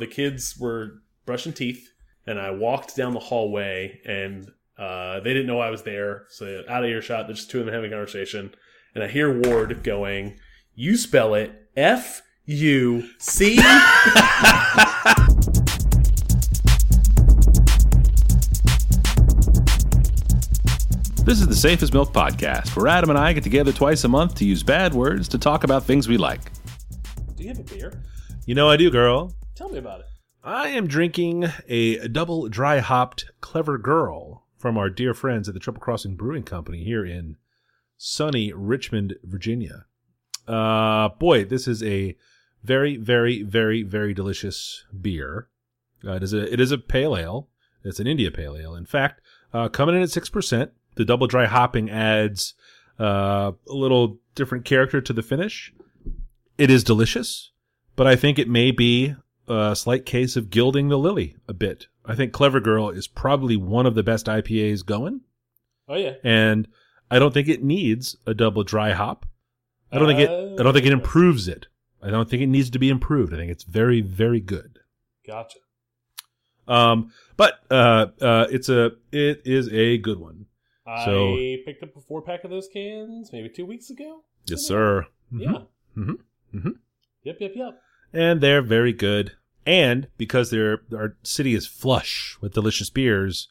the kids were brushing teeth, and I walked down the hallway, and uh, they didn't know I was there. So out of earshot, there's just two of them having a conversation, and I hear Ward going, "You spell it F U C." This is the Safe As Milk Podcast, where Adam and I get together twice a month to use bad words to talk about things we like. Do you have a beer? You know I do, girl. Tell me about it. I am drinking a double dry hopped Clever Girl from our dear friends at the Triple Crossing Brewing Company here in sunny Richmond, Virginia. Uh, boy, this is a very, very, very, very delicious beer. Uh, it is a it is a pale ale. It's an India pale ale. In fact, uh, coming in at six percent. The double dry hopping adds uh, a little different character to the finish. It is delicious, but I think it may be a slight case of gilding the lily a bit. I think Clever Girl is probably one of the best IPAs going, Oh yeah. and I don't think it needs a double dry hop. I don't think it. I don't think it Oh. improves it. I don't think it needs to be improved. I think it's very, very good. Gotcha. Um, but uh, uh, it's a it is a good one. So- I picked up a four pack of those cans maybe two weeks ago. Yes, sir. Mhm. Yeah. Mhm. Mhm. Yep. Yep. Yep. and they're very good. And because they're, our city is flush with delicious beers,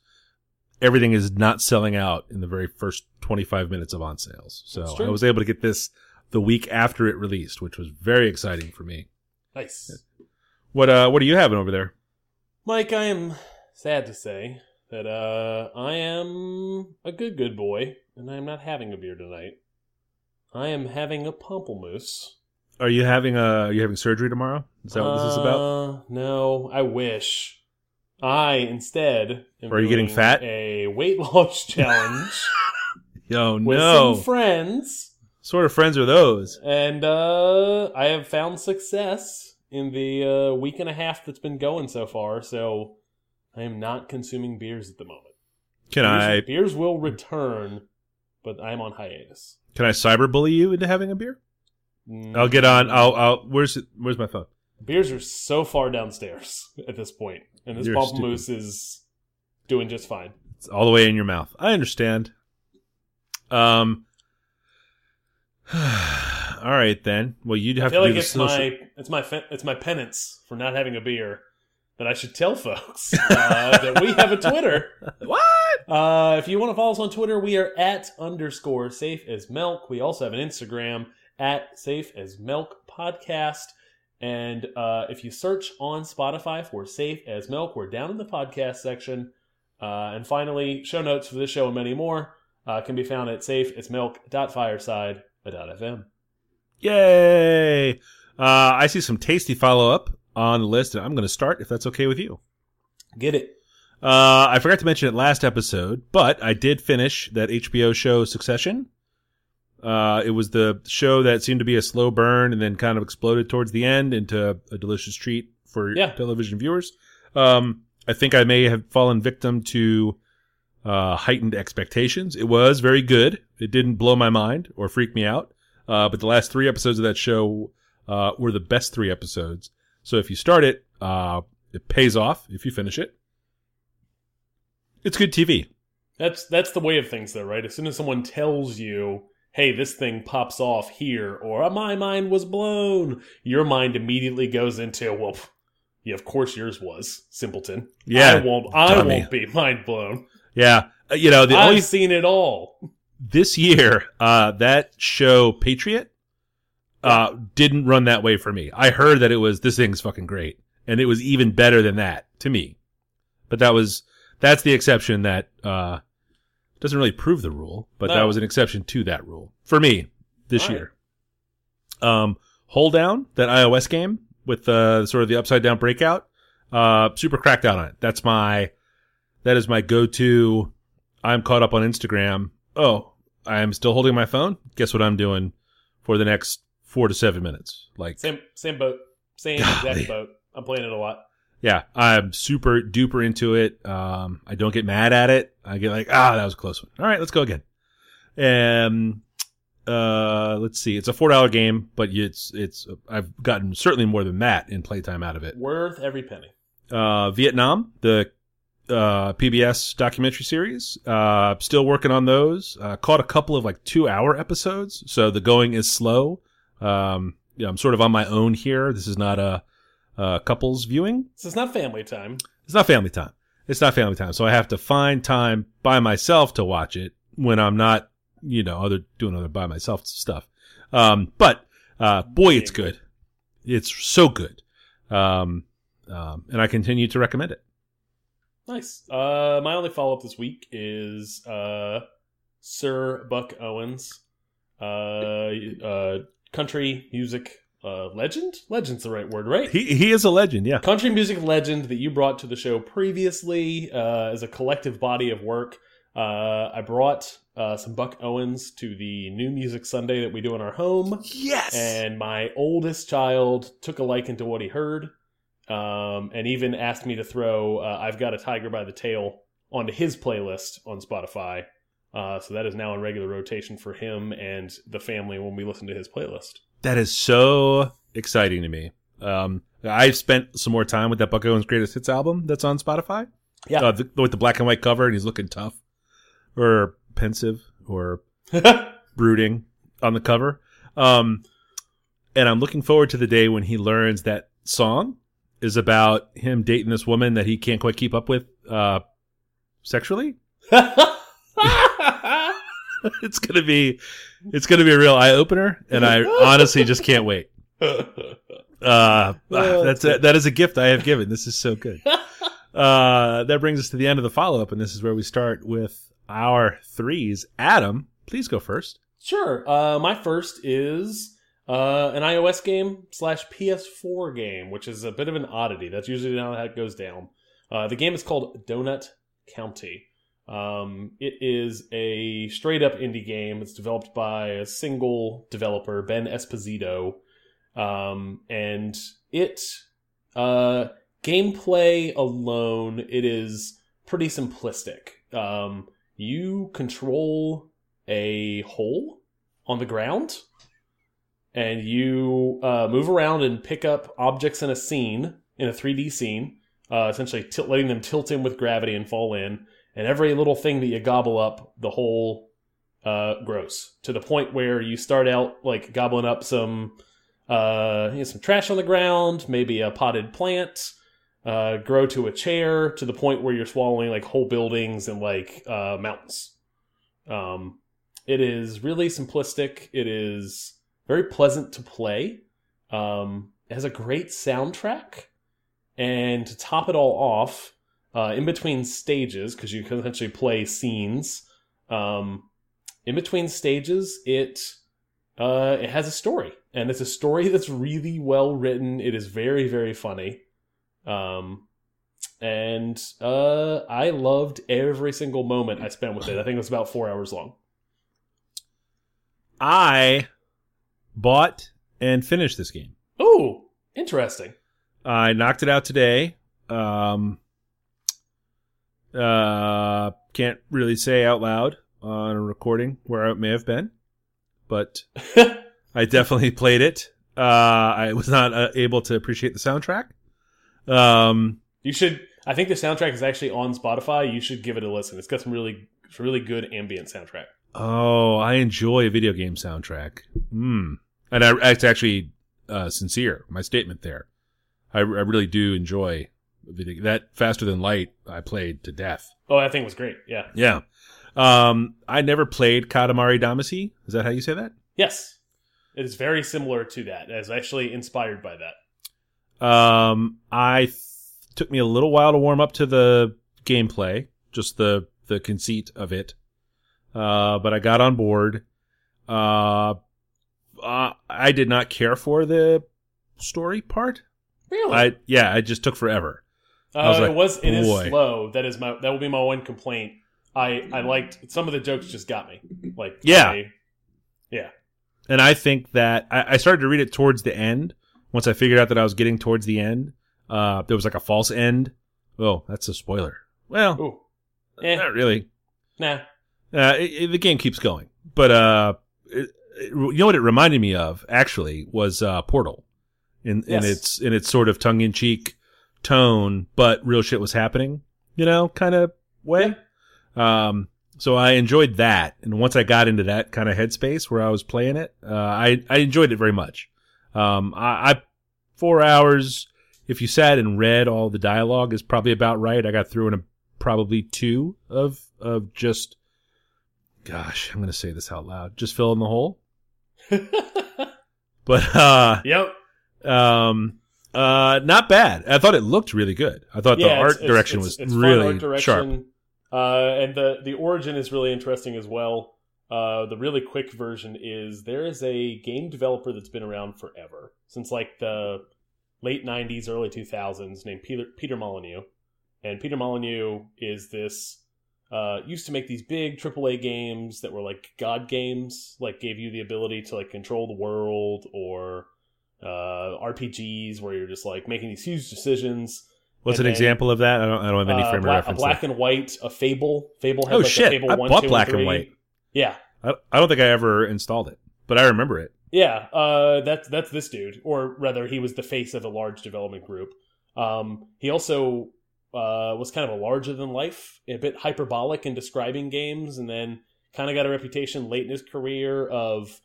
everything is not selling out in the very first 25 minutes of on sales. So. I was able to get this the week after it released, which was very exciting for me. Nice. What uh what are you having over there? Mike, I am sad to say that uh, I am a good, good boy, and I am not having a beer tonight. I am having a pamplemousse. Are you having uh are you having surgery tomorrow? Is that what this is about? Uh, no, I wish. I instead am are you getting fat? A weight loss challenge Yo, with no. some friends, sort of friends are those? and uh, I have found success in the uh, week and a half that's been going so far. So I am not consuming beers at the moment. Can beers, I beers will return, but I'm on hiatus. can I cyberbully you into having a beer? I'll get on. I'll I'll where's it, where's my phone? Beers are so far downstairs at this point, and this You're pamplemousse is doing just fine. It's all the way in your mouth. I understand. Um. all right then. Well, you'd I have feel to like the it's my it's my it's my penance for not having a beer that I should tell folks uh, that we have a Twitter. what? Uh, if you want to follow us on Twitter, we are at underscore safe as milk. We also have an Instagram at safe as milk podcast. And uh, if you search on Spotify for safe as milk, we're down in the podcast section. Uh, and finally, show notes for this show and many more uh, can be found at safeasmilk.fireside.fm. Yay! Uh, I see some tasty follow up on the list, and I'm going to start if that's okay with you. Get it. Uh, I forgot to mention it last episode, but I did finish that HBO show Succession. Uh, it was the show that seemed to be a slow burn and then kind of exploded towards the end into a delicious treat for Yeah. television viewers. Um, I think I may have fallen victim to uh, heightened expectations. It was very good. It didn't blow my mind or freak me out. Uh, but the last three episodes of that show uh, were the best three episodes. So if you start it, uh, it pays off if you finish it. It's good TV. That's that's the way of things, though, right? As soon as someone tells you, "Hey, this thing pops off here," or "Oh, "My mind was blown," your mind immediately goes into, "Well, yeah, of course yours was, simpleton." Yeah, I won't. I dummy. won't be mind blown. Yeah, Uh, you know the I've only seen it all. this year uh, that show Patriot uh, didn't run that way for me. I heard that it was this thing's fucking great, and it was even better than that to me. But that was that's the exception that uh, doesn't really prove the rule, but that was an exception to that rule for me this All right. year. Um, Holedown, that iOS game with uh, sort of the upside down breakout, uh, super cracked out on it. That's my that is my go to. I'm caught up on Instagram. Oh, I'm still holding my phone. Guess what I'm doing for the next four to seven minutes? Like, Same same boat, same Golly. exact boat. I'm playing it a lot. Yeah, I'm super duper into it. Um, I don't get mad at it. I get like, ah, that was a close one. All right, let's go again. Um, Uh, let's see. It's a four dollar game, but it's it's I've gotten certainly more than that in playtime out of it. Worth every penny. Uh, Vietnam, the uh, PBS documentary series. Uh, still working on those. Uh, caught a couple of like two hour episodes, so the going is slow. Um, yeah, I'm sort of on my own here. This is not a, a couples viewing. This is not family time. It's not family time. It's not family time. So I have to find time by myself to watch it when I'm not, you know, other doing other by myself stuff. Um, but uh, boy, it's good. It's so good. Um, um, and I continue to recommend it. Nice. Uh, my only follow up this week is uh, Sir Buck Owens, uh, uh, country music uh, legend. Legend's the right word, right? He he is a legend. Yeah. country music legend that you brought to the show previously uh, as a collective body of work. Uh, I brought uh, some Buck Owens to the New Music Sunday that we do in our home, Yes. and my oldest child took a liking to what he heard, um, and even asked me to throw uh, "I've Got a Tiger by the Tail" onto his playlist on Spotify. Uh, so that is now in regular rotation for him and the family when we listen to his playlist. That is so exciting to me. Um, I've spent some more time with that Buck Owens Greatest Hits album that's on Spotify. Yeah. Uh, the, with the black and white cover, and he's looking tough or pensive or brooding on the cover. Um, and I'm looking forward to the day when he learns that song is about him dating this woman that he can't quite keep up with uh, sexually. it's gonna be, it's gonna be a real eye opener, and I honestly just can't wait. Uh, Oh, that's a, that is a gift I have given. This is so good. Uh, that brings us to the end of the follow up, and this is where we start with our threes. Adam, please go first. Sure. Uh, my first is uh, an iOS game slash PS4 game, which is a bit of an oddity. That's usually not how it goes down. Uh, the game is called Donut County. Um, it is a straight up indie game. It's developed by a single developer, Ben Esposito. Um, and it, uh, gameplay alone, it is pretty simplistic. Um, you control a hole on the ground and you uh, move around and pick up objects in a scene in a 3d scene uh, essentially letting them tilt in with gravity and fall in and every little thing that you gobble up the hole uh, grows to the point where you start out like gobbling up some uh, you know, some trash on the ground maybe a potted plant uh, grow to a chair to the point where you're swallowing like whole buildings and like uh, mountains um, it is really simplistic. It is very pleasant to play. Um, it has a great soundtrack. And to top it all off, uh, in between stages, because you can essentially play scenes, um, in between stages, it uh, it has a story, and it's a story that's really well written. It is very very funny, um, and uh, I loved every single moment I spent with it. I think it was about four hours long. I bought and finished this game. Oh, interesting. I knocked it out today. Um, uh, can't really say out loud on a recording where it may have been, but I definitely played it. Uh, I was not uh, able to appreciate the soundtrack. Um, You should. I think the soundtrack is actually on Spotify. You should give it a listen. It's got some really, really good ambient soundtrack. oh, I enjoy a video game soundtrack. Hmm. And I, it's actually uh, sincere. My statement there. I, I really do enjoy that. Faster than light. I played to death. Oh, that thing was great. Yeah. Yeah. Um, I never played Katamari Damacy. Is that how you say that? Yes, it is very similar to that. It's actually inspired by that. Um, I took me a little while to warm up to the gameplay, just the the conceit of it. Uh, but I got on board. Uh, uh, I did not care for the story part. Really? I yeah, it just took forever. I was uh, like, it was. It is slow. That is my. That will be my one complaint. I I liked some of the jokes. Just got me. Like Yeah. I- And I think that I, I started to read it towards the end. Once I figured out that I was getting towards the end, uh, there was like a false end. Oh, that's a spoiler. Well, ooh. Eh, not really. nah. Uh, it, it- the game keeps going, but uh, it, you know what it reminded me of actually was uh, Portal in Yes. in its in its sort of tongue in cheek tone, but real shit was happening, you know, kind of way. Um, so I enjoyed that, and once I got into that kind of headspace where I was playing it, uh, I I enjoyed it very much. Um, I, I four hours. If you sat and read all the dialogue, is probably about right. I got through in a probably two of of just. Gosh, I'm gonna say this out loud. Just fill in the hole. But uh, yep. um, uh, not bad. I thought it looked really good. I thought the art it's- direction it's- was it's really art direction. sharp. Uh, and the the origin is really interesting as well. Uh, the really quick version is there is a game developer that's been around forever since like the late '90s, early 2000s, named Peter Peter Molyneux. And Peter Molyneux is this uh, used to make these big AAA games that were like god games, like gave you the ability to like control the world, or uh, RPGs where you're just like making these huge decisions. What's and an then- example of that? I don't. I don't have any Uh, frame of black, a reference. black there. and white, a Fable. Fable had Oh, like a shit. Fable I one, bought two, black and three. white. Yeah, I, I don't think I ever installed it, but I remember it. yeah. Uh, that's that's this dude, or rather, he was the face of a large development group. Um, he also uh, was kind of a larger than life, a bit hyperbolic in describing games, and then kind of got a reputation late in his career of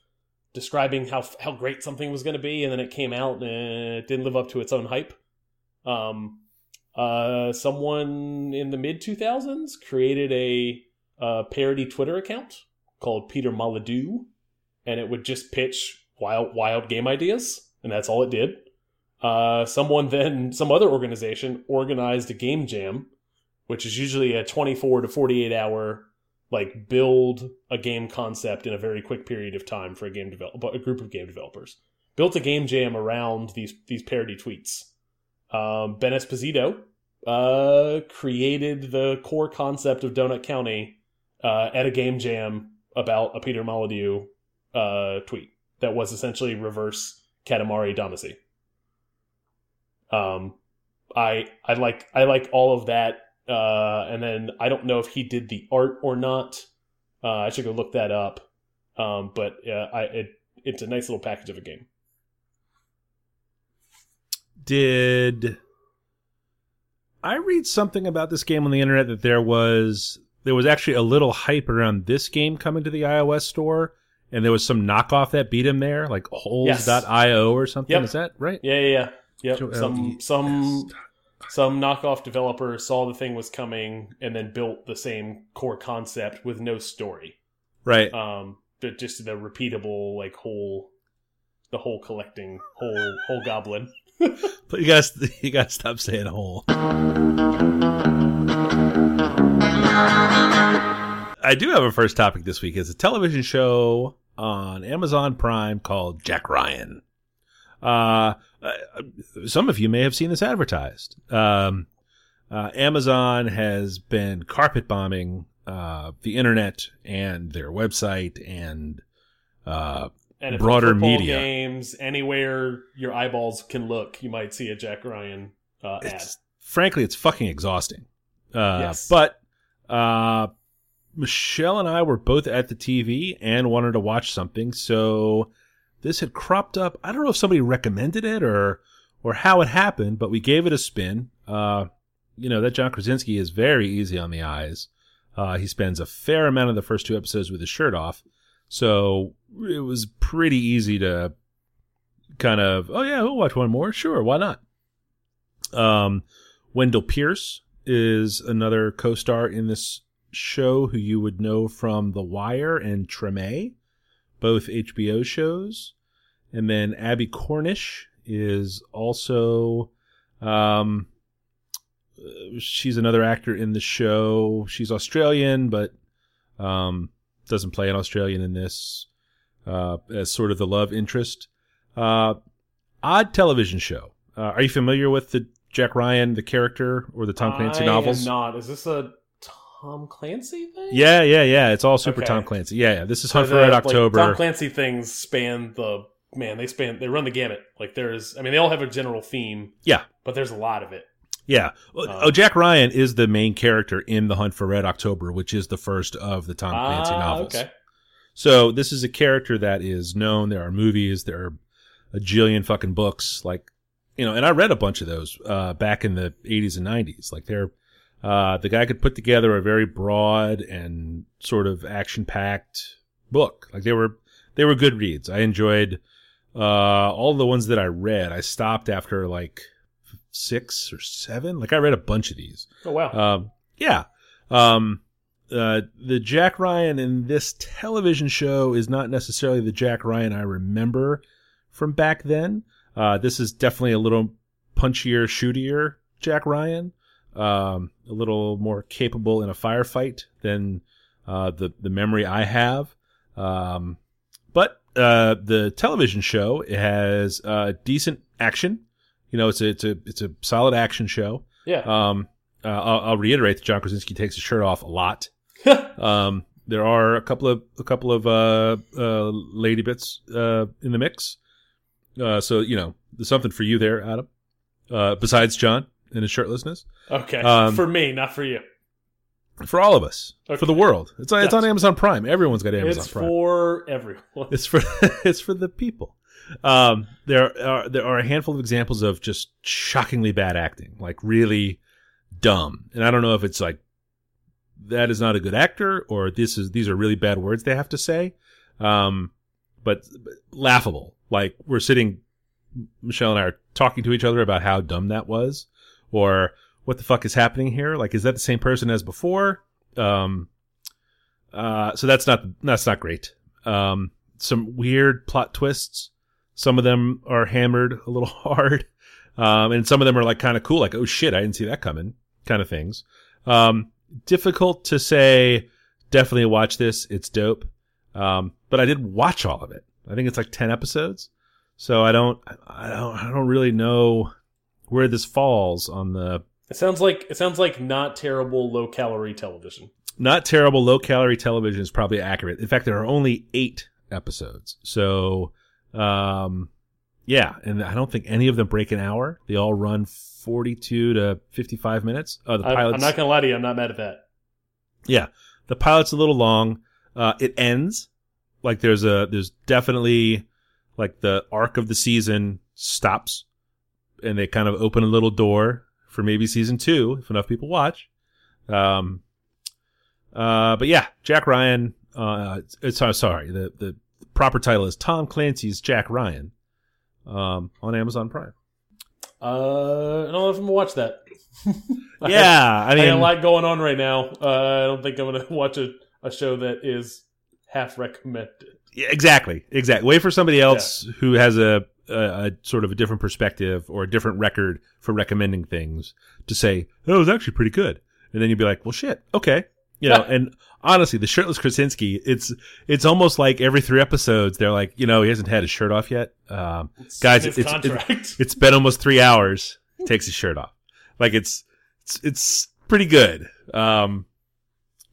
describing how how great something was going to be, and then it came out and it didn't live up to its own hype. Um, uh, someone in the mid 2000s created a uh, parody Twitter account called Peter Molyneux, and it would just pitch wild wild game ideas, and that's all it did. Uh, someone then, some other organization organized a game jam, which is usually a 24 to 48 hour like build a game concept in a very quick period of time for a game develop a group of game developers. Built a game jam around these these parody tweets. Um, ben Esposito uh, created the core concept of Donut County uh, at a game jam about a Peter Molyneux uh, tweet that was essentially reverse Katamari Damacy. Um, I I like I like all of that, uh, and then I don't know if he did the art or not. Uh, I should go look that up. Um, but uh, I it it's a nice little package of a game. Did I read something about this game on the internet that there was there was actually a little hype around this game coming to the iOS store, and there was some knockoff that beat him there, like holes.io or something. Yep. Is that right? Yeah, yeah, yeah. Yep. Some some some knockoff developer saw the thing was coming and then built the same core concept with no story. Right. Um, but just the repeatable like whole, the whole collecting whole whole goblin. But you guys, you gotta stop saying whole. I do have a first topic this week. It's a television show on Amazon Prime called Jack Ryan. Uh, uh, some of you may have seen this advertised. Um, uh, Amazon has been carpet bombing uh, the internet and their website and uh, And Broader media. games anywhere your eyeballs can look, you might see a Jack Ryan uh, ad. it's frankly it's fucking exhausting uh Yes. but uh michelle and i were both at the tv and wanted to watch something so this had cropped up. I don't know if somebody recommended it or or how it happened but we gave it a spin. Uh you know that john krasinski is very easy on the eyes. Uh he spends a fair amount of the first two episodes with his shirt off. So it was pretty easy to kind of oh yeah we'll watch one more. Sure why not? Um, Wendell Pierce is another co-star in this show who you would know from The Wire and Treme, both HBO shows. And then Abbie Cornish is also um, she's another actor in the show. She's Australian, but um, doesn't play an Australian in this uh, as sort of the love interest. Uh, odd television show. Uh, are you familiar with the Jack Ryan, the character, or the Tom Clancy I novels? Am not. Is this a Tom Clancy thing? Yeah, yeah, yeah. It's all super Okay. Tom Clancy. Yeah, yeah. This is So Hunt for Red like, October. Tom Clancy things span the man. They span. They run the gamut. Like there's. I mean, they all have a general theme. Yeah. But there's a lot of it. yeah. Oh, Uh, oh, Jack Ryan is the main character in the Hunt for Red October, which is the first of the Tom Clancy Ah, novels. Okay. So this is a character that is known. There are movies. There are a jillion fucking books. Like you know, and I read a bunch of those uh, back in the 80s and 90s. Like they're uh, the guy could put together a very broad and sort of action packed book. Like they were they were good reads. I enjoyed uh, all the ones that I read. I stopped after like six or seven. Like I read a bunch of these. Oh wow. Um, yeah. Um, uh, the Jack Ryan in this television show is not necessarily the Jack Ryan I remember from back then. Uh, this is definitely a little punchier, shootier Jack Ryan. Um, a little more capable in a firefight than uh, the the memory I have. Um, uh, the television show has uh, decent action. You know, it's a it's a it's a solid action show. yeah. Um, uh, I'll, I'll reiterate that John Krasinski takes his shirt off a lot. Um, there are a couple of a couple of uh, uh, lady bits uh, in the mix. Uh, so you know, there's something for you there, Adam. Uh, besides John and his shirtlessness, okay. um, for me, not for you. For all of us, Okay. for the world. It's on, it's on Amazon Prime. Everyone's got Amazon It's Prime. for everyone. It's for it's for the people. Um, there are there are a handful of examples of just shockingly bad acting, like really dumb. And I don't know if it's like that is not a good actor or this is these are really bad words they have to say. Um, but, but laughable. Like we're sitting, Michelle and I are talking to each other about how dumb that was, or what the fuck is happening here. Like, is that the same person as before? Um, uh, so that's not that's not great. Um, some weird plot twists. Some of them are hammered a little hard, um, and some of them are like kind of cool, like oh shit, I didn't see that coming, kind of things. Um, difficult to say. Definitely watch this; it's dope. Um, but I did watch all of it. I think it's like ten episodes, so I don't, I don't, I don't really know where this falls on the It sounds like it sounds like not terrible low calorie television. not terrible low calorie television is probably accurate. In fact, there are only eight episodes. So, um, yeah, and I don't think any of them break an hour. They all run 42 to 55 minutes. Uh, the pilot's, I'm not gonna lie to you. I'm not mad at that. yeah, the pilot's a little long. Uh, it ends like there's a, there's definitely like the arc of the season stops and they kind of open a little door for maybe season two if enough people watch. Um, uh, but yeah, Jack Ryan. Uh, it's, uh, sorry. The the proper title is Tom Clancy's Jack Ryan, um, on Amazon Prime. Uh, I don't know if I'm gonna watch that. Yeah, I I got a lot going on right now. Uh, I don't think I'm gonna watch a, a show that is half recommended. yeah, exactly, exactly. Wait for somebody else who has a, a a sort of a different perspective or a different record for recommending things to say, "Oh, it was actually pretty good," and then you'd be like, "Well, shit, okay." You know, and honestly, the shirtless Krasinski, it's it's almost like every three episodes they're like, you know, he hasn't had his shirt off yet. Um, It's Guys, it's- contract. it's been almost three hours. He takes his shirt off. Like it's it's it's pretty good. Um,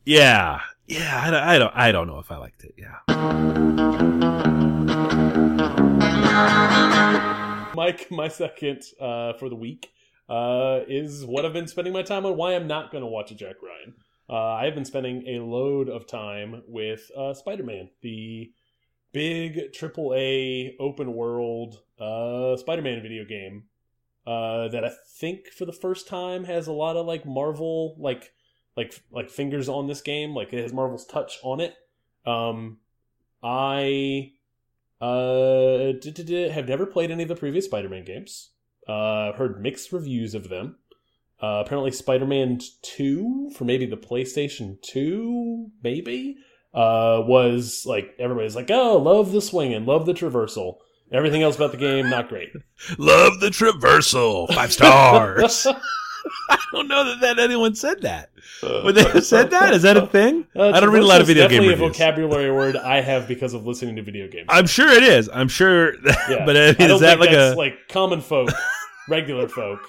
yeah, yeah. I, don't- I don't I don't know if I liked it. Yeah. Mike, my second uh, for the week uh, is what I've been spending my time on. Why I'm not going to watch a Jack Ryan. Uh, I have been spending a load of time with uh, Spider Man, the big AAA open world uh, Spider Man video game uh, that I think for the first time has a lot of like Marvel like like like fingers on this game. Like it has Marvel's touch on it. Um, I uh, have never played any of the previous Spider-Man games. Uh, I've heard mixed reviews of them. Uh, apparently, Spider-Man Two for maybe the PlayStation Two, maybe uh, was like everybody's like, oh, love the swing and love the traversal. Everything else about the game not great. Love the traversal. Five stars. I don't know that, that anyone said that. Would they have said that? Is that a thing? Uh, I don't read a lot of video game definitely reviews. a vocabulary word I have because of listening to video games. I'm sure it is. I'm sure. Yeah. but I mean, I don't is that like that's a? like common folk, regular folk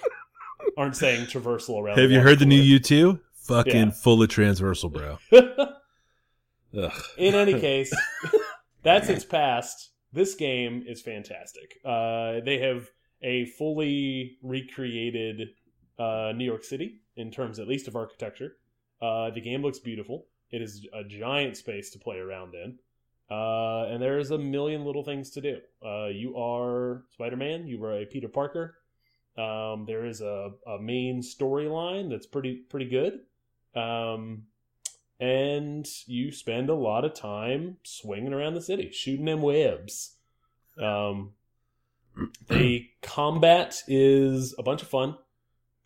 aren't saying traversal around. have you heard the new U two? Fucking Yeah. full of transversal, bro. In any case, that's its past. This game is fantastic. Uh, they have a fully recreated uh, New York City in terms, at least, of architecture. Uh, the game looks beautiful. It is a giant space to play around in. Uh, and there's a million little things to do. Uh, you are Spider Man. You are a Peter Parker. Um, there is a, a main storyline that's pretty pretty good. Um, and you spend a lot of time swinging around the city, shooting them webs. Um, the combat is a bunch of fun.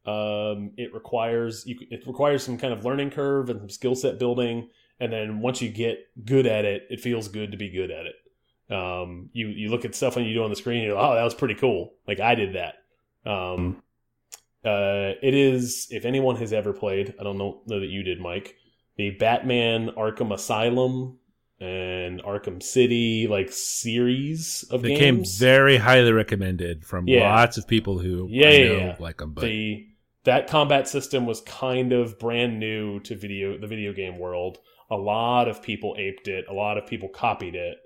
Um, it requires you, it requires some kind of learning curve and some skill set building, and then once you get good at it, it feels good to be good at it. Um, you you look at stuff when you do on the screen, you're like, oh, that was pretty cool. Like I did that. Um, uh, it is if anyone has ever played, I don't know, know that you did, Mike. The Batman Arkham Asylum and Arkham City like series of games. They came very highly recommended from Yeah. lots of people who Yeah, yeah, know yeah. like them. But the that combat system was kind of brand new to video the video game world. A lot of people aped it. A lot of people copied it.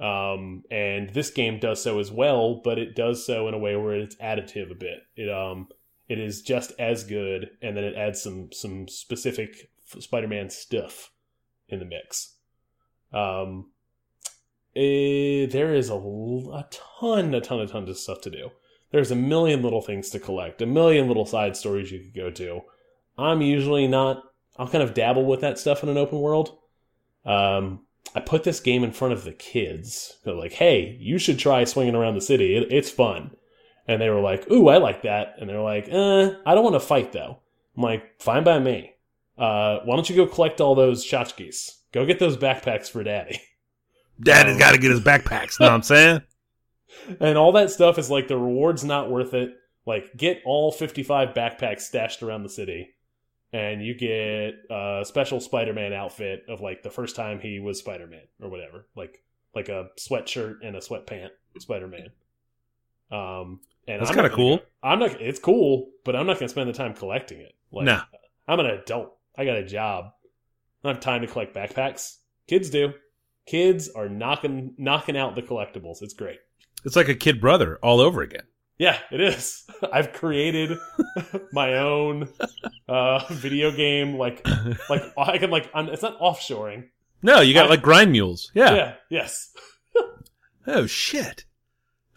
Um, and this game does so as well, but it does so in a way where it's additive a bit. It um it is just as good, and then it adds some some specific Spider-Man stuff in the mix. Um, eh, there is a, a ton, a ton, a ton of stuff to do. There's a million little things to collect, a million little side stories you could go to. I'm usually not. I'll kind of dabble with that stuff in an open world. Um, I put this game in front of the kids. They're like, "Hey, you should try swinging around the city. It, it's fun." And they were like, "Ooh, I like that." And they're like, "Uh, I don't want to fight though." I'm like, "Fine by me. Uh, why don't you go collect all those tchotchkes? Go get those backpacks for daddy." Daddy's got to get his backpacks. You know what I'm saying? and all that stuff is like the reward's not worth it. Like get all 55 backpacks stashed around the city and you get a special Spider-Man outfit of like the first time he was Spider-Man or whatever. Like like a sweatshirt and a sweatpant Spider-Man. Um and That's kinda cool. I'm not it's cool, but I'm not going to spend the time collecting it. Like Nah. I'm an adult. I got a job. I don't have time to collect backpacks. Kids do. Kids are knocking knocking out the collectibles. It's great. It's like a kid brother all over again. Yeah, it is. I've created my own uh, video game. Like, like I can like. It's not offshoring. No, you got I- like grind mules. Yeah. Yeah. Yes. Oh shit.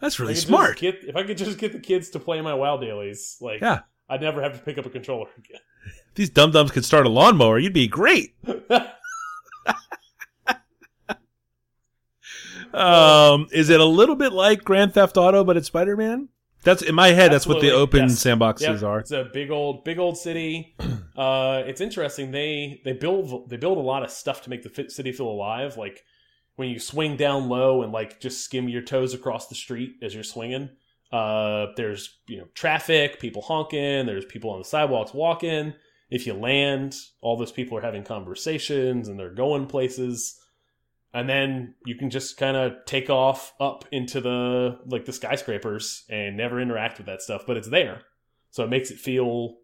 That's really smart. Get, if I could just get the kids to play my WoW dailies, like, Yeah. I'd never have to pick up a controller again. These dum dums could start a lawnmower. You'd be great. again. Um, is it a little bit like Grand Theft Auto, but it's Spider Man? That's in my head. That's what the open yes. sandboxes Yep, are. It's a big old, big old city. Uh, it's interesting. They they build they build a lot of stuff to make the city feel alive. Like when you swing down low and like just skim your toes across the street as you're swinging. Uh, there's you know traffic, people honking. There's people on the sidewalks walking. If you land, all those people are having conversations and they're going places. And then you can just kind of take off up into the like the skyscrapers and never interact with that stuff, but it's there. So it makes it feel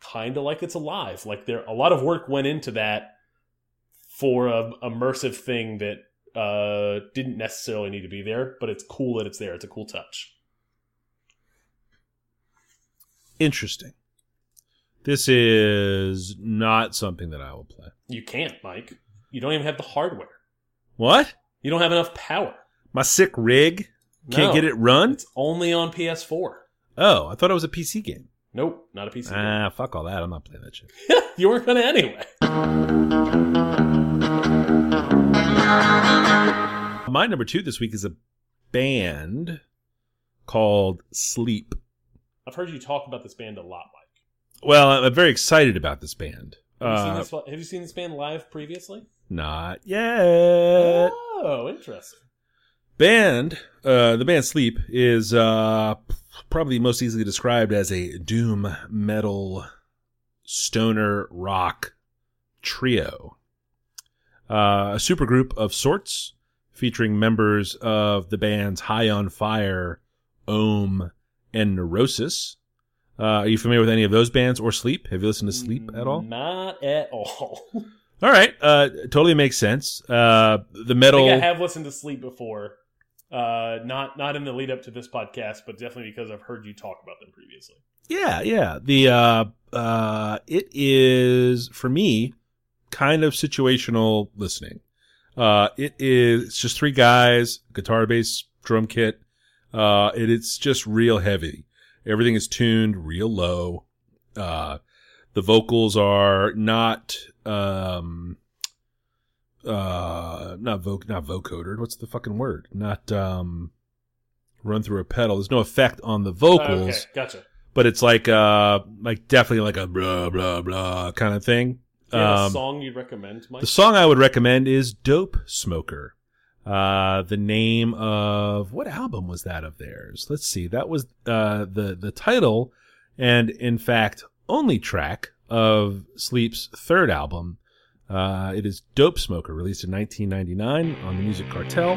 kind of like it's alive. Like there a lot of work went into that for a immersive thing that uh didn't necessarily need to be there, but it's cool that it's there. It's a cool touch. Interesting. This is not something that I will play. You can't, Mike. You don't even have the hardware. What? You don't have enough power. My sick rig can't No. get it run? It's only on PS4. Oh, I thought it was a PC game. Nope, not a PC. game. Ah, fuck all that. I'm not playing that shit. you weren't gonna anyway. My number two this week is a band called Sleep. I've heard you talk about this band a lot, Mike. Well, I'm very excited about this band. Have, you, seen Uh, this, have you seen this band live previously? Not yet. Oh, interesting. band uh the band sleep is uh probably most easily described as a doom metal stoner rock trio uh a supergroup of sorts featuring members of the bands high on fire Om and neurosis uh are you familiar with any of those bands or sleep have you listened to sleep at all Not at all. all right uh totally makes sense uh the I metal think I have listened to Sleep before. Uh, not not in the lead up to this podcast, but definitely because I've heard you talk about them previously. Yeah, yeah. The uh uh it is for me kind of situational listening. Uh, it is it's just three guys, guitar, bass, drum kit. Uh, it, it's just real heavy. Everything is tuned real low. Uh, the vocals are not um, uh, not voc not vocoder. What's the fucking word? Not um, run through a pedal. There's no effect on the vocals, okay, gotcha. but it's like uh, like definitely like a blah blah blah kind of thing. Do you have a Um, song you'd recommend, Mike? the song I would recommend is Dope Smoker. Uh, the name of what album was that of theirs? Let's see. That was uh, the the title, and in fact, only track of Sleep's third album. Uh, it is Dope Smoker, released in 1999 on the Music Cartel.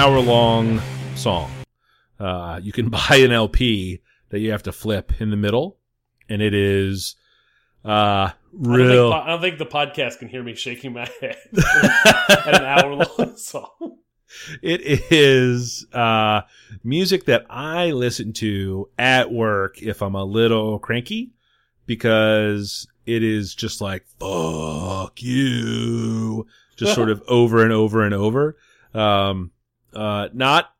Hour long song. Uh, you can buy an LP that you have to flip in the middle, and it is uh, I don't, real. think, I don't think the podcast can hear me shaking my head at an hour long song. it is uh, music that I listen to at work if I'm a little cranky because it is just like fuck you, just sort of over and over and over. Um, uh, not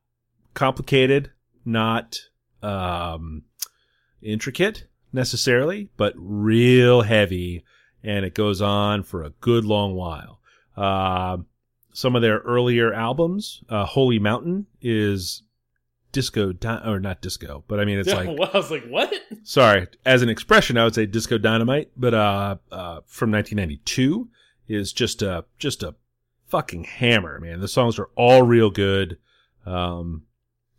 complicated, not um, intricate necessarily, but real heavy, and it goes on for a good long while. Um some of their earlier albums. Uh, Holy Mountain is disco, di- or not disco, but I mean, it's Yeah, like, well, I was like, what? sorry, as an expression, I would say disco dynamite, but uh, uh, from 1992 is just a just a fucking hammer, man. The songs are all real good. Um,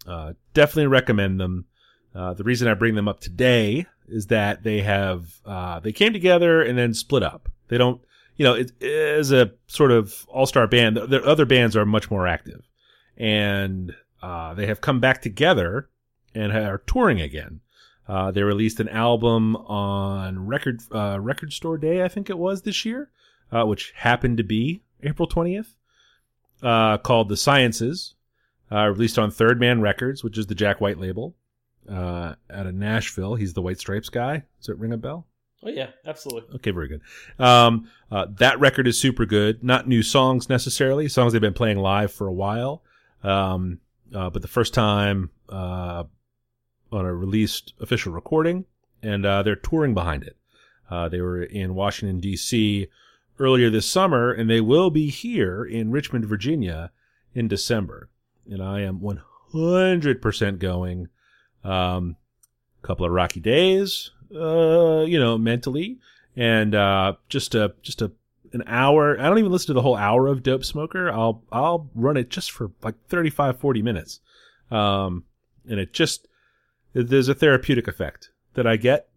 uh, definitely recommend them. Uh, the reason I bring them up today is that they have uh, they came together and then split up. They don't, you know, it is a sort of all star band. The, the other bands are much more active, and uh, they have come back together and are touring again. Uh, they released an album on record uh, record store day, I think it was this year, which happened to be April twentieth, uh, called "The Sciences," uh, released on Third Man Records, which is the Jack White label, uh, out of Nashville. He's the White Stripes guy. Does it ring a bell? Oh yeah, absolutely. Okay, very good. Um, uh, that record is super good. Not new songs necessarily, songs they've been playing live for a while. Um, uh, but the first time uh, on a released official recording, and uh, they're touring behind it. Uh, they were in Washington D.C. earlier this summer, and they will be here in Richmond, Virginia, in December. And I am 100% going. Um, couple of rocky days, uh, you know, mentally, and uh, just a just a an hour. I don't even listen to the whole hour of Dope Smoker. I'll I'll run it just for like 35, 40 minutes, um, and it just there's a therapeutic effect that I get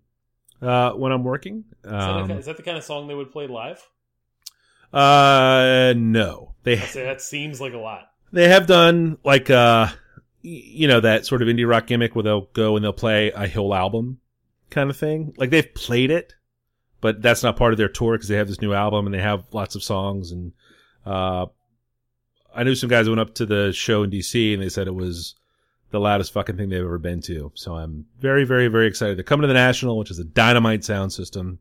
uh, when I'm working. Is, that Um, the, is that the kind of song they would play live? Uh, no, they say that seems like a lot. They have done like uh you know that sort of indie rock gimmick where they'll go and they'll play a whole album kind of thing. Like they've played it, but that's not part of their tour because they have this new album and they have lots of songs and uh I knew some guys went up to the show in DC and they said it was the loudest fucking thing they've ever been to. So I'm very, very, very excited. They're coming to the National, which is a dynamite sound system,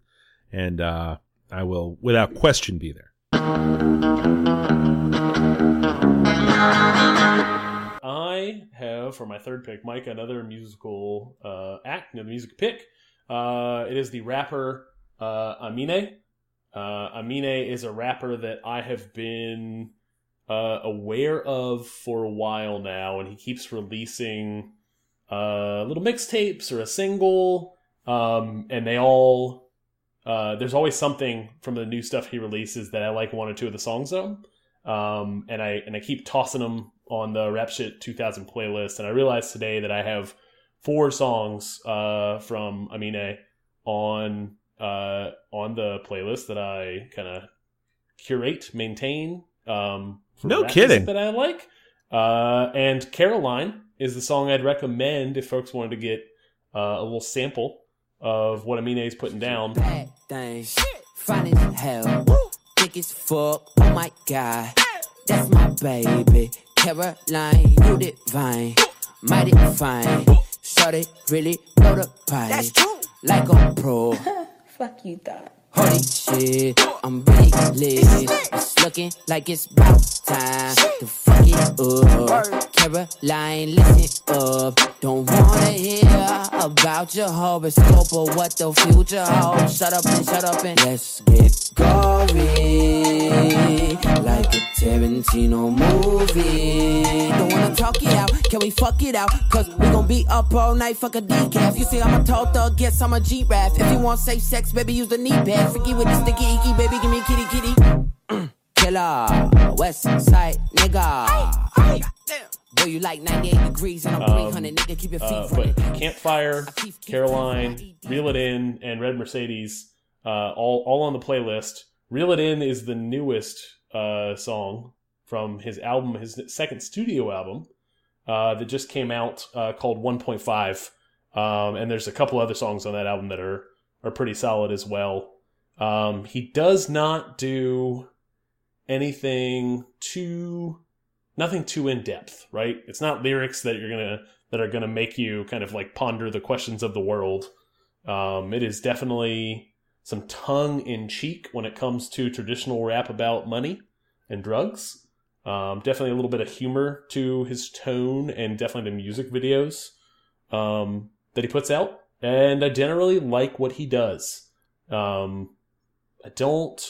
and uh I will without question be there. I have for my third pick, Mike, another musical uh, act, another music pick. Uh, it is the rapper uh, Amine. Uh, Amine is a rapper that I have been uh, aware of for a while now, and he keeps releasing uh, little mixtapes or a single, um, and they all uh, there's always something from the new stuff he releases that I like one or two of the songs of, um, and I and I keep tossing them on the Rap Shit 2000 playlist, and I realized today that I have four songs uh, from Amine on uh, on the playlist that I kind of curate, maintain. Um, No kidding. that I like. Uh, and Caroline is the song I'd recommend if folks wanted to get uh, a little sample of what Amine is putting down. bad thing. Fine as hell. Thick as fuck. Oh my god. That's my baby. Caroline, you divine. Mighty fine. Shorty really blow the pipe. That's true. Like a pro. Fuck you thought. Holy shit, I'm really lit. It's looking like it's about time to fuck it up. Caroline, listen up. Don't wanna hear about your horoscope or what the future holds. Shut up and shut up and let's get gory. Like a Tarantino movie. Don't wanna talk it out, can we fuck it out? Cause we gon' be up all night, fuck a decaf. You see, I'm a tall thug, yes, I'm a G-Raf. If you want safe sex, baby, use the knee pad. Forget with the sticky icky, baby, give me kitty kitty. Killer, West Side nigga. Boy, you like 98 degrees and I'm 300, nigga, keep your feet Uh, running. but Campfire, Caroline, Reel It In, and Red Mercedes, uh, all all on the playlist. Reel It In is the newest uh, song from his album, his second studio album uh, that just came out uh, called 1.5. Um, and there's a couple other songs on that album that are are pretty solid as well. Um, he does not do anything too nothing too in depth, right? It's not lyrics that you're gonna that are gonna make you kind of like ponder the questions of the world. Um, it is definitely some tongue in cheek when it comes to traditional rap about money and drugs. Um, definitely a little bit of humor to his tone and definitely the music videos um, that he puts out. And I generally like what he does. Um, I don't.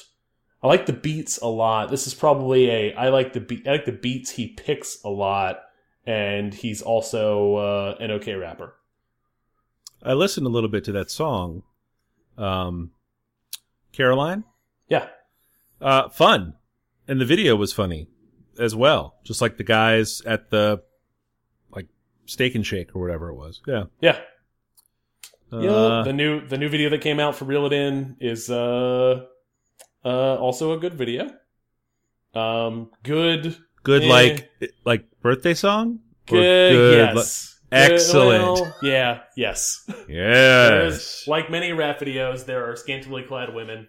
I like the beats a lot. This is probably a. I like the. I like the beats he picks a lot, and he's also uh, an okay rapper. I listened a little bit to that song, um, Caroline. Yeah, Uh, fun, and the video was funny as well. Just like the guys at the like Steak and Shake or whatever it was. Yeah. yeah. Uh, yeah, the new the new video that came out for Reel It In is uh uh also a good video. Um, good, good eh. like like birthday song. Good, li- yes, excellent. Well, yeah, yes. yes. Like many rap videos, there are scantily clad women.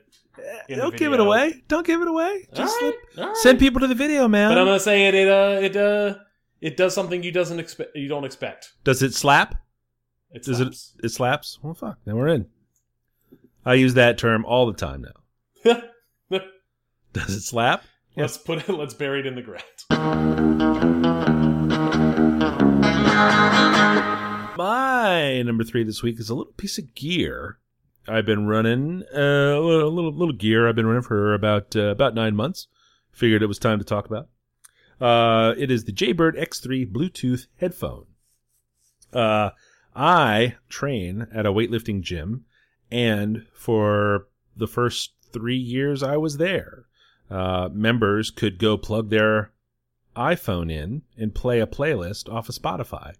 Don't give it away. Don't give it away. Just All right, let- all right. send people to the video, man. But I'm not saying it. It uh, it uh, it does something you doesn't expect. You don't expect. Does it slap? It Does slaps. it? It slaps. Well, fuck. Then we're in. I use that term all the time now. Does it slap? let's put it. Let's bury it in the ground. My number three this week is a little piece of gear. I've been running uh, a little, little gear. I've been running for about uh, about nine months. Figured it was time to talk about. Uh, it is the Jaybird X3 Bluetooth headphone. Uh, I train at a weightlifting gym, and for the first three years I was there, uh, members could go plug their iPhone in and play a playlist off of Spotify.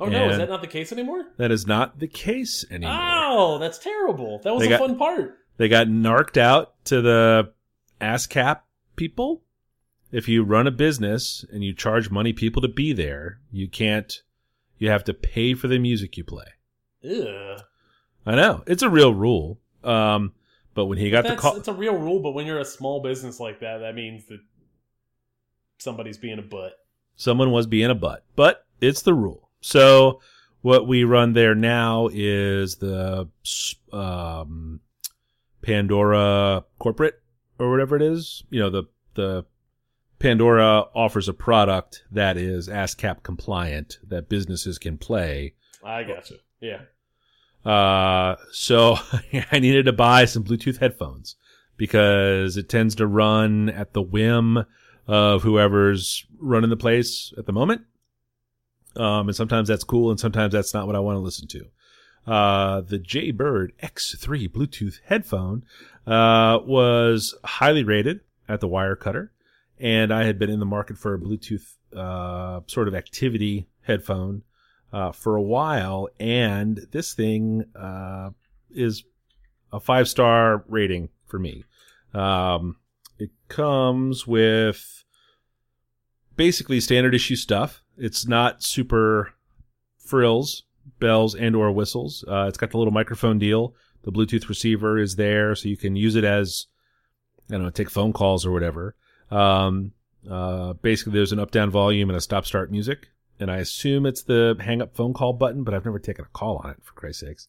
Oh no, is that not the case anymore? That is not the case anymore. Oh, that's terrible. That was They a got- fun part. They got narked out to the ASCAP people. If you run a business and you charge money people to be there, you can't. You have to pay for the music you play. Ugh. I know it's a real rule. Um, but when he got the That's, call, it's a real rule, but when you're a small business like that, that means that somebody's being a butt. someone was being a butt, but it's the rule. So what we run there now is the um, Pandora corporate or whatever it is. You know, the the Pandora offers a product that is ASCAP compliant that businesses can play. I gotcha. Yeah. Uh, so I needed to buy some Bluetooth headphones because it tends to run at the whim of whoever's running the place at the moment. Um, and sometimes that's cool, and sometimes that's not what I want to listen to. Uh, the Jaybird X3 Bluetooth headphone uh, was highly rated at the Wirecutter, and I had been in the market for a Bluetooth uh, sort of activity headphone uh, for a while, and this thing uh, is a five star rating for me. Um, it comes with basically standard issue stuff. It's not super frills, bells, and or whistles. Uh, it's got the little microphone deal. The Bluetooth receiver is there, so you can use it as I don't know, take phone calls or whatever. Um, uh, basically, there's an up down volume and a stop start music, and I assume it's the hang up phone call button, but I've never taken a call on it for Christ's sakes.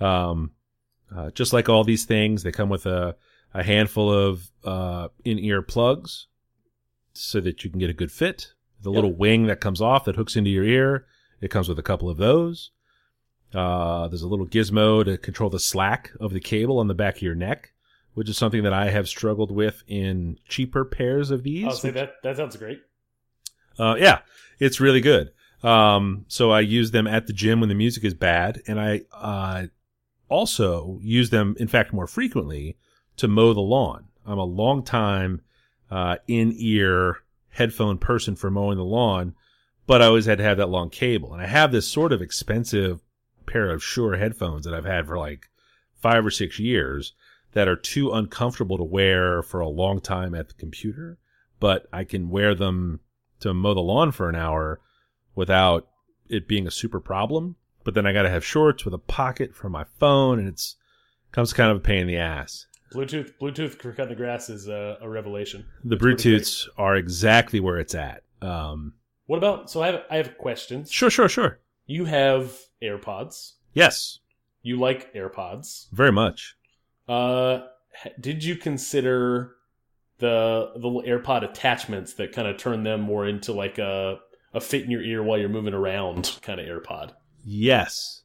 Um, uh, just like all these things, they come with a a handful of uh, in ear plugs so that you can get a good fit. The Yep. little wing that comes off that hooks into your ear, it comes with a couple of those. Uh, there's a little gizmo to control the slack of the cable on the back of your neck, which is something that I have struggled with in cheaper pairs of these. I'll say that that sounds great. Uh, yeah, it's really good. Um, so I use them at the gym when the music is bad, and I uh, also use them, in fact, more frequently to mow the lawn. I'm a long time uh, in ear headphone person for mowing the lawn, but I always had to have that long cable. And I have this sort of expensive pair of Shure headphones that I've had for like five or six years that are too uncomfortable to wear for a long time at the computer, but I can wear them to mow the lawn for an hour without it being a super problem. But then I got to have shorts with a pocket for my phone, and it's comes kind of a pain in the ass. Bluetooth Bluetooth for cutting the grass is a, a revelation. The It's. Bluetooths are exactly where it's at. Um, What about? So I have I have questions. sure, sure, sure. You have AirPods. Yes, You like AirPods. very much. Uh, did you consider the the little AirPod attachments that kind of turn them more into like a a fit in your ear while you're moving around kind of AirPod? Yes,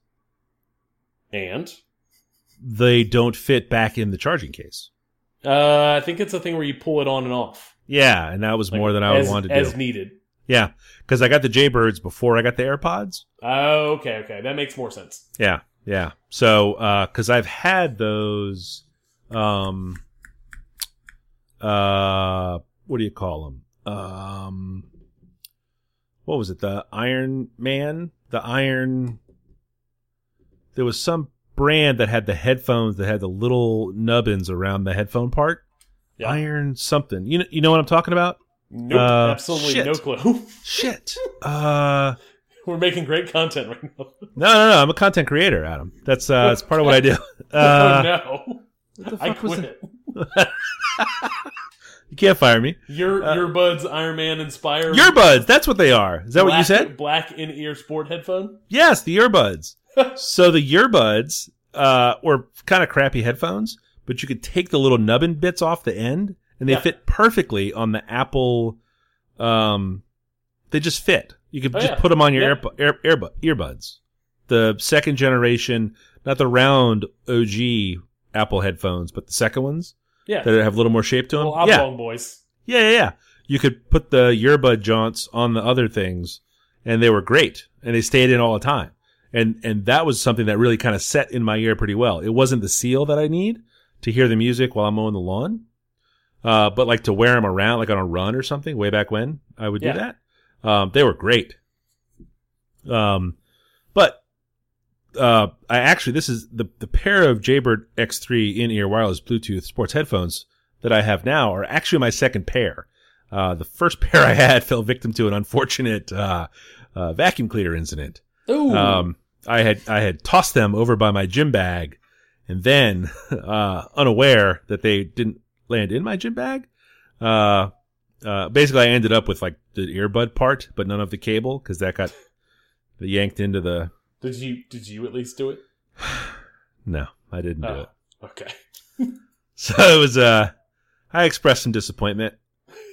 And they don't fit back in the charging case. uh, I think it's a thing where you pull it on and off. Yeah, and that was Like, more than I would as, want to as do. As needed. Yeah, because I got the Jaybirds before I got the AirPods. Oh, okay, okay, that makes more sense. Yeah, yeah. So, because I've had those, um, uh, what do you call them? Um, what was it? The Iron Man, the Iron. There was some brand that had the headphones that had the little nubbins around the headphone part. Yeah. Iron something. You know, you know what I'm talking about? Nope, Uh, absolutely shit. no clue. Shit. Uh, We're making great content right now. no, no, no. I'm a content creator, Adam. That's uh, that's part of what I do. Uh, oh no, what the I fuck was quit. it? You can't fire me. Your Uh, earbuds Iron Man inspired. Earbuds. That's what they are. Is that what you said? Black in ear sport headphone. Yes, the earbuds. so the earbuds uh, were kind of crappy headphones, but you could take the little nubbin bits off the end, and they Yeah. fit perfectly on the Apple. Um, they just fit. You could Oh, just yeah. put them on your Yeah. air, air, earbud, earbuds. The second generation, not the round OG Apple headphones, but the second ones Yeah, that have a little more shape to them. little yeah, oblong boys. Yeah, yeah, yeah. You could put the earbud jaunts on the other things, and they were great, and they stayed in all the time. And and that was something that really kind of set in my ear pretty well. It wasn't the seal that I need to hear the music while I'm mowing the lawn, uh, but like to wear them around, like on a run or something. Way back when I would Yeah. do that. Um, they were great. Um, but uh, I actually this is the the pair of Jaybird X3 in ear wireless Bluetooth sports headphones that I have now are actually my second pair. Uh, the first pair I had fell victim to an unfortunate uh, uh, vacuum cleaner incident. Ooh, Um, I had I had tossed them over by my gym bag, and then uh, unaware that they didn't land in my gym bag. Uh, uh, basically, I ended up with like the earbud part, but none of the cable because that got yanked into the. did you did you at least do it? No, I didn't do Oh, it. okay. So it was. Uh, I expressed some disappointment,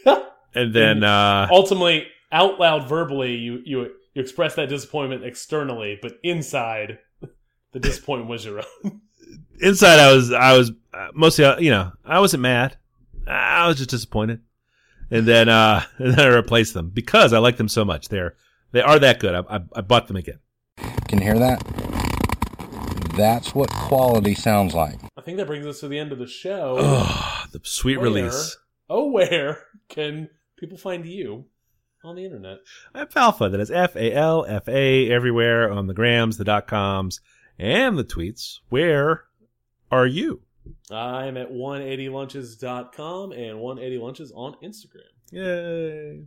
and then uh, Ultimately, out loud, verbally, you you you express that disappointment externally, but inside, the disappointment was your own. inside I was I was uh, mostly, uh, you know, I wasn't mad. I was just disappointed, and then uh, and then I replaced them because I like them so much. They're they are that good. I, I, I bought them again. Can you hear that? That's what quality sounds like. I think that brings us to the end of the show. Oh, the sweet Where- release. Oh, where can people find you on the internet? I'm Falfa. That is F A L F A everywhere on the grams, the dot coms, and the tweets. Where are you? I'm at 180lunches.com and 180lunches on Instagram. Yay.